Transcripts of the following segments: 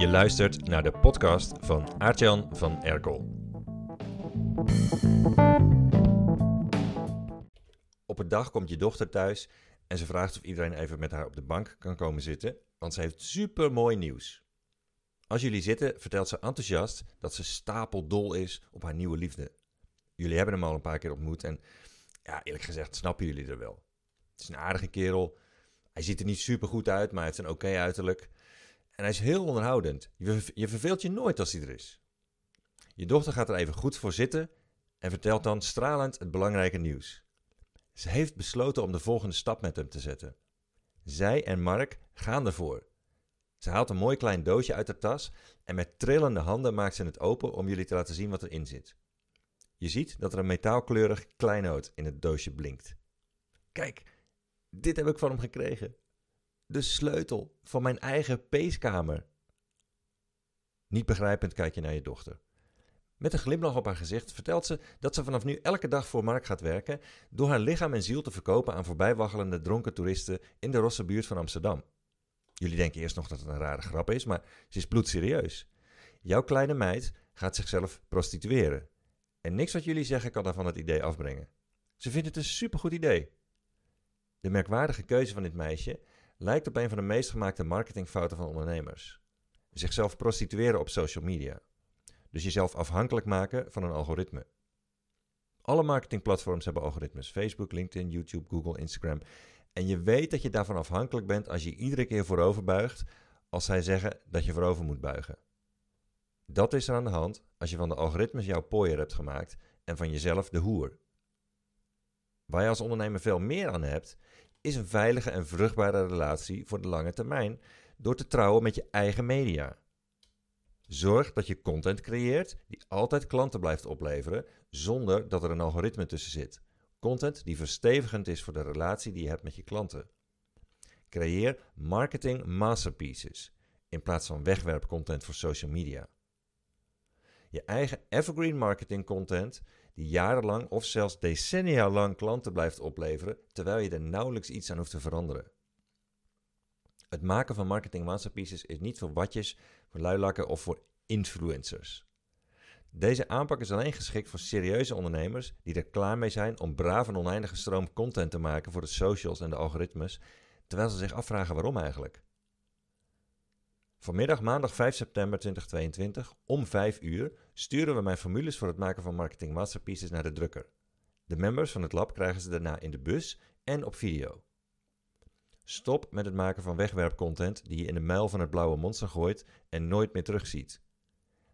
Je luistert naar de podcast van Aartjan van Erkel. Op een dag komt je dochter thuis en ze vraagt of iedereen even met haar op de bank kan komen zitten, want ze heeft super mooi nieuws. Als jullie zitten, vertelt ze enthousiast dat ze stapeldol is op haar nieuwe liefde. Jullie hebben hem al een paar keer ontmoet en ja, eerlijk gezegd snappen jullie er wel. Het is een aardige kerel. Hij ziet er niet super goed uit, maar hij heeft een oké uiterlijk. En hij is heel onderhoudend. Je, verveelt je nooit als hij er is. Je dochter gaat er even goed voor zitten en vertelt dan stralend het belangrijke nieuws. Ze heeft besloten om de volgende stap met hem te zetten. Zij en Mark gaan ervoor. Ze haalt een mooi klein doosje uit haar tas en met trillende handen maakt ze het open om jullie te laten zien wat erin zit. Je ziet dat er een metaalkleurig kleinoot in het doosje blinkt. Kijk, dit heb ik van hem gekregen. De sleutel van mijn eigen peeskamer. Niet begrijpend kijk je naar je dochter. Met een glimlach op haar gezicht vertelt ze dat ze vanaf nu elke dag voor Mark gaat werken door haar lichaam en ziel te verkopen aan voorbijwaggelende dronken toeristen in de rosse buurt van Amsterdam. Jullie denken eerst nog dat het een rare grap is, maar ze is bloedserieus. Jouw kleine meid gaat zichzelf prostitueren. En niks wat jullie zeggen kan haar van het idee afbrengen. Ze vindt het een supergoed idee. De merkwaardige keuze van dit meisje lijkt op een van de meest gemaakte marketingfouten van ondernemers. Zichzelf prostitueren op social media. Dus jezelf afhankelijk maken van een algoritme. Alle marketingplatforms hebben algoritmes: Facebook, LinkedIn, YouTube, Google, Instagram. En je weet dat je daarvan afhankelijk bent als je iedere keer voorover buigt als zij zeggen dat je voorover moet buigen. Dat is er aan de hand als je van de algoritmes jouw pooier hebt gemaakt en van jezelf de hoer. Waar je als ondernemer veel meer aan hebt, is een veilige en vruchtbare relatie voor de lange termijn door te trouwen met je eigen media. Zorg dat je content creëert die altijd klanten blijft opleveren zonder dat er een algoritme tussen zit. Content die verstevigend is voor de relatie die je hebt met je klanten. Creëer marketing masterpieces in plaats van wegwerpcontent voor social media. Je eigen evergreen marketing content die jarenlang of zelfs decennia lang klanten blijft opleveren terwijl je er nauwelijks iets aan hoeft te veranderen. Het maken van marketing masterpieces is niet voor watjes, voor luilakken of voor influencers. Deze aanpak is alleen geschikt voor serieuze ondernemers die er klaar mee zijn om braaf en oneindige stroom content te maken voor de socials en de algoritmes, terwijl ze zich afvragen waarom eigenlijk. Vanmiddag maandag 5 september 2022 om 5 uur sturen we mijn formules voor het maken van marketing masterpieces naar de drukker. De members van het lab krijgen ze daarna in de bus en op video. Stop met het maken van wegwerpcontent die je in de muil van het blauwe monster gooit en nooit meer terugziet.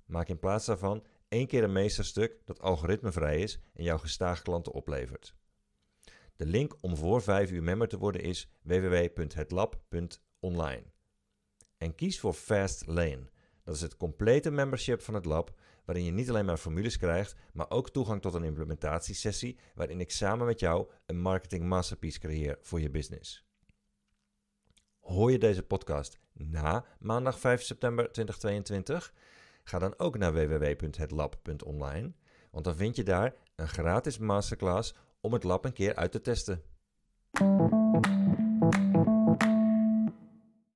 Maak in plaats daarvan één keer een meesterstuk dat algoritmevrij is en jouw gestaag klanten oplevert. De link om voor 5 uur member te worden is www.hetlab.online. En kies voor Fast Lane. Dat is het complete membership van het lab, waarin je niet alleen maar formules krijgt, maar ook toegang tot een implementatiesessie waarin ik samen met jou een marketing masterpiece creëer voor je business. Hoor je deze podcast na maandag 5 september 2022? Ga dan ook naar www.hetlab.online, want dan vind je daar een gratis masterclass om het lab een keer uit te testen.